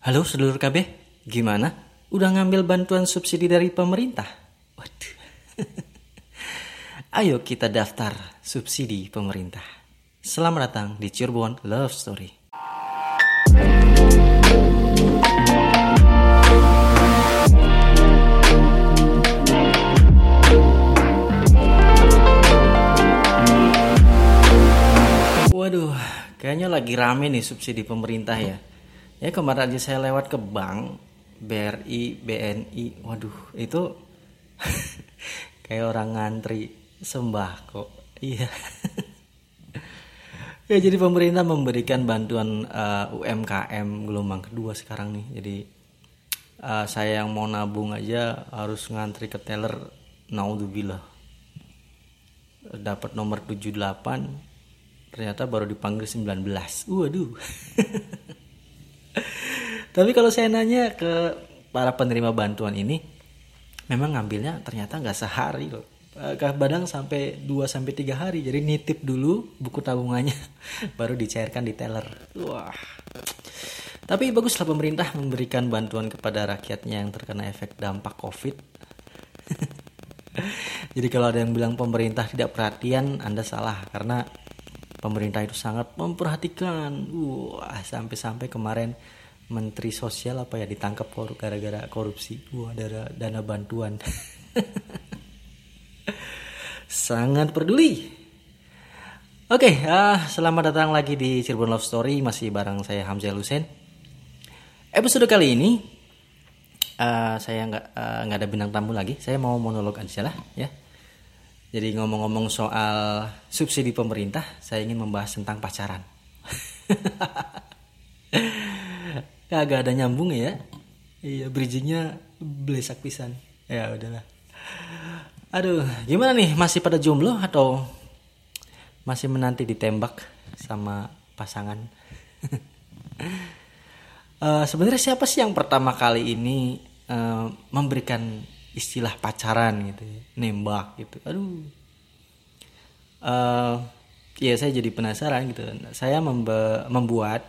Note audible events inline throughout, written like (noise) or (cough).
Halo sedulur KB, gimana? Udah ngambil bantuan subsidi dari pemerintah? Waduh. (laughs) Ayo kita daftar subsidi pemerintah. Selamat datang di Cirebon Love Story. Waduh, kayaknya lagi rame nih subsidi pemerintah ya. Ya kemarin aja saya lewat ke bank BRI, BNI, waduh itu (laughs) kayak orang ngantri sembako. Iya. (laughs) ya jadi pemerintah memberikan bantuan uh, UMKM gelombang kedua sekarang nih. Jadi uh, saya yang mau nabung aja harus ngantri ke teller naudzubillah. Dapat nomor 78 ternyata baru dipanggil 19 waduh (laughs) tapi kalau saya nanya ke para penerima bantuan ini memang ngambilnya ternyata nggak sehari loh kadang sampai 2 sampai 3 hari. Jadi nitip dulu buku tabungannya (laughs) baru dicairkan di teller. Wah. Tapi baguslah pemerintah memberikan bantuan kepada rakyatnya yang terkena efek dampak covid. (laughs) Jadi kalau ada yang bilang pemerintah tidak perhatian anda salah. Karena pemerintah itu sangat memperhatikan. Wah sampai-sampai kemarin menteri sosial apa ya ditangkap gara-gara korupsi. Wah ada dana bantuan. (laughs) Sangat peduli. Oke okay, uh, selamat datang lagi di Cirebon Love Story. Masih bareng saya Hamzah Husen episode kali ini uh, saya nggak uh, nggak ada bintang tamu lagi. Saya mau monolog aja lah ya jadi ngomong-ngomong soal subsidi pemerintah, saya ingin membahas tentang pacaran. (laughs) Kagak ada nyambung ya. Iya, bridgingnya blesak pisan. Ya udahlah. Aduh, gimana nih? Masih pada jomblo atau masih menanti ditembak sama pasangan? uh, (laughs) Sebenarnya siapa sih yang pertama kali ini uh, memberikan istilah pacaran gitu ya, nembak gitu. Aduh. Uh, ya saya jadi penasaran gitu. Saya membuat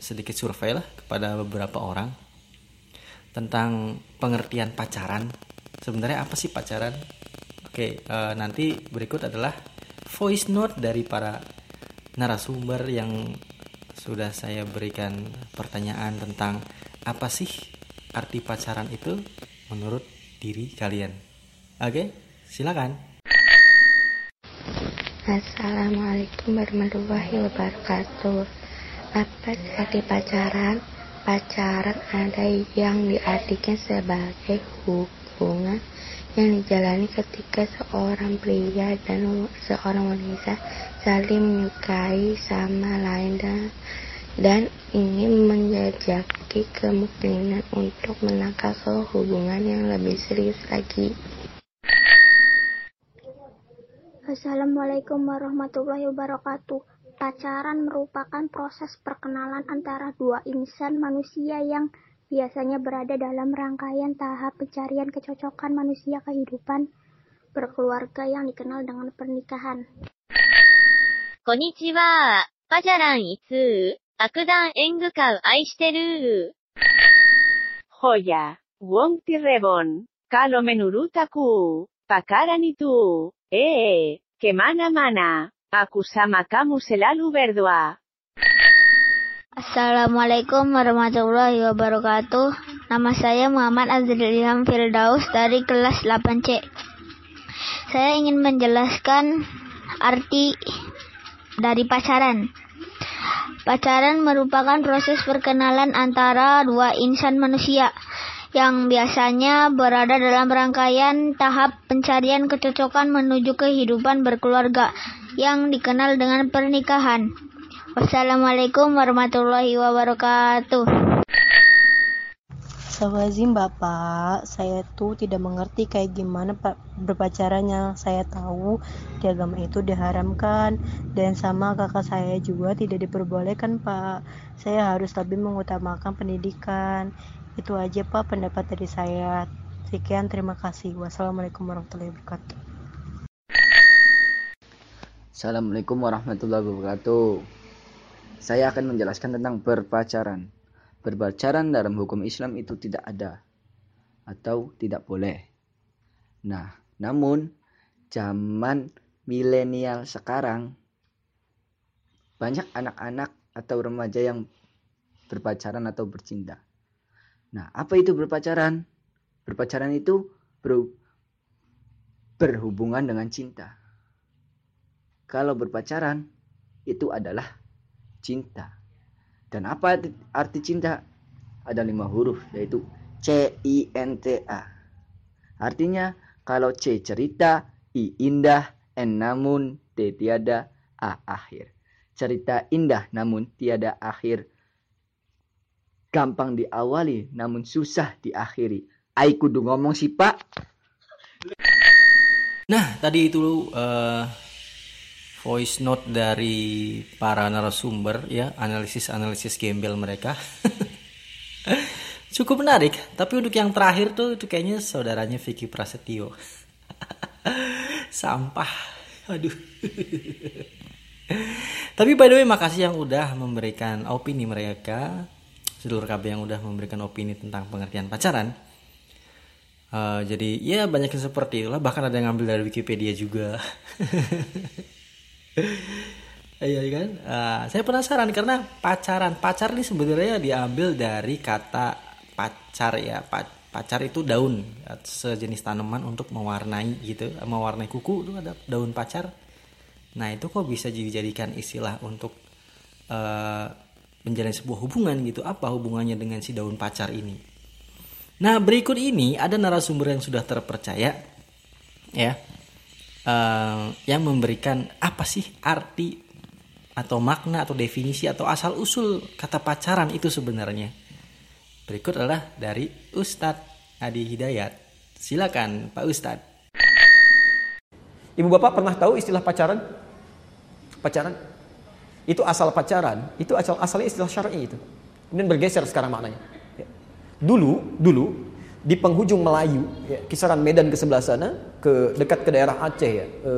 sedikit survei lah kepada beberapa orang tentang pengertian pacaran. Sebenarnya apa sih pacaran? Oke uh, nanti berikut adalah voice note dari para narasumber yang sudah saya berikan pertanyaan tentang apa sih arti pacaran itu menurut diri kalian. Oke, silakan. Assalamualaikum warahmatullahi wabarakatuh. Apa arti pacaran? Pacaran ada yang diartikan sebagai hubungan yang dijalani ketika seorang pria dan seorang wanita saling menyukai sama lain dan dan ingin menjajaki kemungkinan untuk menangkap hubungan yang lebih serius lagi. Assalamualaikum warahmatullahi wabarakatuh. Pacaran merupakan proses perkenalan antara dua insan manusia yang biasanya berada dalam rangkaian tahap pencarian kecocokan manusia kehidupan berkeluarga yang dikenal dengan pernikahan. Konnichiwa, pacaran itu Akudan Wong kalau menurut aku, itu, Eh. Mana mana. Akusama kamu selalu berdua. Assalamualaikum warahmatullahi wabarakatuh. Nama saya Muhammad Azril Ilham Firdaus dari kelas 8C. Saya ingin menjelaskan arti dari pacaran. Pacaran merupakan proses perkenalan antara dua insan manusia yang biasanya berada dalam rangkaian tahap pencarian kecocokan menuju kehidupan berkeluarga yang dikenal dengan pernikahan. Wassalamualaikum warahmatullahi wabarakatuh. Astagfirullahaladzim Bapak, saya tuh tidak mengerti kayak gimana berpacarannya. Saya tahu di agama itu diharamkan dan sama kakak saya juga tidak diperbolehkan Pak. Saya harus lebih mengutamakan pendidikan. Itu aja Pak pendapat dari saya. Sekian terima kasih. Wassalamualaikum warahmatullahi wabarakatuh. Assalamualaikum warahmatullahi wabarakatuh. Saya akan menjelaskan tentang berpacaran. Berpacaran dalam hukum Islam itu tidak ada atau tidak boleh. Nah, namun zaman milenial sekarang banyak anak-anak atau remaja yang berpacaran atau bercinta. Nah, apa itu berpacaran? Berpacaran itu ber, berhubungan dengan cinta. Kalau berpacaran itu adalah cinta. Dan apa arti cinta? Ada lima huruf yaitu C I N T A. Artinya kalau C cerita, I indah, N namun, T tiada, A akhir. Cerita indah namun tiada akhir. Gampang diawali namun susah diakhiri. Ai kudu ngomong sih pak. Nah, tadi itu uh, voice note dari para narasumber ya, analisis-analisis gembel mereka. (laughs) Cukup menarik, tapi untuk yang terakhir tuh itu kayaknya saudaranya Vicky Prasetyo. (laughs) Sampah. Aduh. (laughs) tapi by the way makasih yang udah memberikan opini mereka, seluruh KB yang udah memberikan opini tentang pengertian pacaran. Uh, jadi ya banyak yang seperti itulah bahkan ada yang ngambil dari Wikipedia juga Iya kan? Uh, saya penasaran karena pacaran, pacar ini sebenarnya diambil dari kata pacar ya. Pa pacar itu daun sejenis tanaman untuk mewarnai gitu, mewarnai kuku itu ada daun pacar. Nah itu kok bisa dijadikan istilah untuk uh, menjalin sebuah hubungan gitu? Apa hubungannya dengan si daun pacar ini? Nah berikut ini ada narasumber yang sudah terpercaya ya uh, yang memberikan apa sih arti atau makna atau definisi atau asal usul kata pacaran itu sebenarnya. Berikut adalah dari Ustadz Adi Hidayat. Silakan Pak Ustadz. Ibu bapak pernah tahu istilah pacaran? Pacaran? Itu asal pacaran, itu asal asalnya istilah syar'i itu. Kemudian bergeser sekarang maknanya. Ya. Dulu, dulu di penghujung Melayu, ya, kisaran Medan ke sebelah sana, ke dekat ke daerah Aceh ya, e,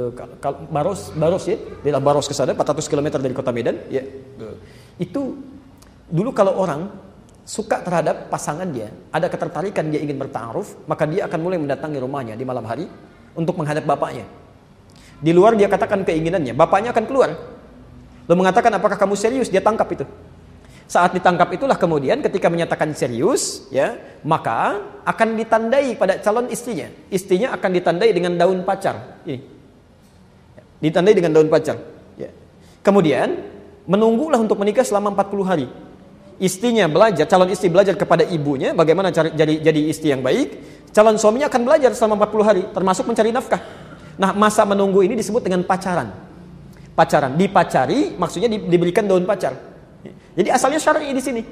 Baros, Baros ya, daerah Baros ke sana, 400 km dari kota Medan, ya, itu dulu kalau orang suka terhadap pasangan dia, ada ketertarikan dia ingin bertaaruf, maka dia akan mulai mendatangi rumahnya di malam hari untuk menghadap bapaknya. Di luar dia katakan keinginannya, bapaknya akan keluar. Lalu mengatakan apakah kamu serius? Dia tangkap itu. Saat ditangkap itulah kemudian ketika menyatakan serius, ya, maka akan ditandai pada calon istrinya. Istrinya akan ditandai dengan daun pacar. Ini. Ditandai dengan daun pacar. Ya. Kemudian menunggulah untuk menikah selama 40 hari. Istrinya belajar, calon istri belajar kepada ibunya bagaimana cari, jadi jadi istri yang baik. Calon suaminya akan belajar selama 40 hari, termasuk mencari nafkah. Nah, masa menunggu ini disebut dengan pacaran. Pacaran, dipacari maksudnya diberikan daun pacar. Jadi asalnya syar'i di sini.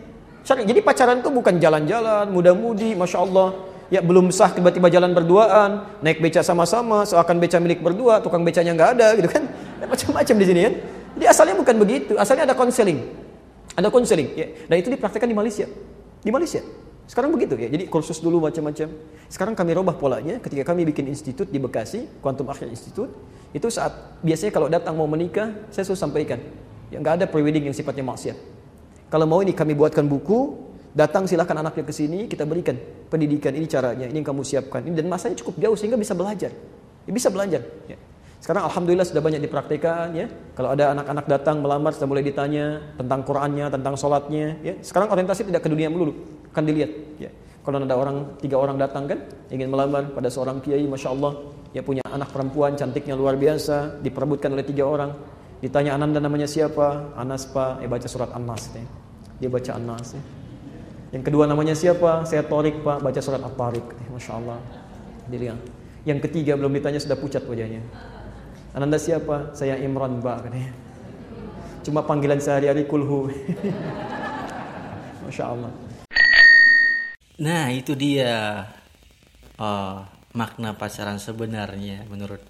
Syar'i. Jadi pacaran itu bukan jalan-jalan, muda-mudi, masya Allah. Ya belum sah tiba-tiba jalan berduaan, naik beca sama-sama, seakan beca milik berdua, tukang becanya nggak ada, gitu kan? (laughs) Macam-macam di sini kan. Jadi asalnya bukan begitu. Asalnya ada konseling, ada konseling. Ya. Dan itu dipraktekkan di Malaysia. Di Malaysia. Sekarang begitu ya. Jadi kursus dulu macam-macam. Sekarang kami robah polanya ketika kami bikin institut di Bekasi, Quantum Akhir Institute. Itu saat biasanya kalau datang mau menikah, saya selalu sampaikan, ya nggak ada prewedding yang sifatnya maksiat. Kalau mau ini kami buatkan buku, datang silahkan anaknya ke sini, kita berikan pendidikan ini caranya, ini yang kamu siapkan. Ini dan masanya cukup jauh sehingga bisa belajar. Ya, bisa belajar. Ya. Sekarang alhamdulillah sudah banyak dipraktikkan ya. Kalau ada anak-anak datang melamar sudah mulai ditanya tentang Qurannya, tentang sholatnya. Ya. Sekarang orientasi tidak ke dunia melulu, akan dilihat. Ya. Kalau ada orang tiga orang datang kan ingin melamar pada seorang kiai, masya Allah, ya punya anak perempuan cantiknya luar biasa, diperebutkan oleh tiga orang. Ditanya Ananda namanya siapa? Anas pak, eh baca surat An-Nas. Ya. Dia baca An-Nas. Ya. Yang kedua namanya siapa? Saya Torik pak, baca surat At-Tariq. Eh, Masya Allah. Dia Yang ketiga belum ditanya sudah pucat wajahnya. Ananda siapa? Saya Imran pak katanya. Cuma panggilan sehari-hari kulhu. (laughs) Masya Allah. Nah itu dia oh, makna pacaran sebenarnya menurut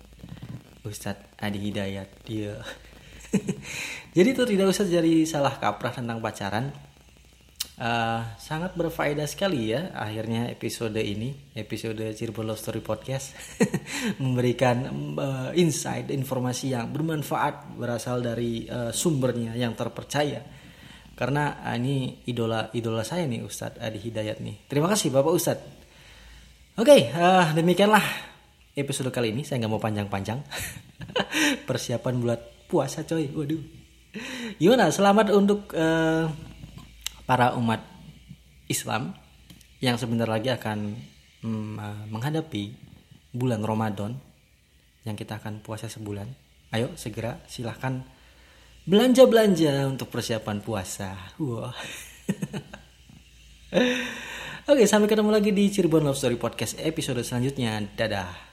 Ustadz Adi Hidayat. Dia (laughs) Jadi itu tidak usah jadi salah kaprah tentang pacaran. Uh, sangat berfaedah sekali ya akhirnya episode ini episode Cirebon Love Story Podcast (laughs) memberikan uh, insight informasi yang bermanfaat berasal dari uh, sumbernya yang terpercaya karena ah, ini idola idola saya nih Ustadz Adi Hidayat nih. Terima kasih Bapak Ustadz. Oke, ah, demikianlah episode kali ini. Saya nggak mau panjang-panjang. (laughs) Persiapan buat puasa coy. Waduh. Gimana? Selamat untuk eh, para umat Islam yang sebentar lagi akan mm, ah, menghadapi bulan Ramadan yang kita akan puasa sebulan. Ayo segera silahkan belanja-belanja untuk persiapan puasa. Wah. (laughs) Oke, sampai ketemu lagi di Cirebon Love Story Podcast episode selanjutnya. Dadah.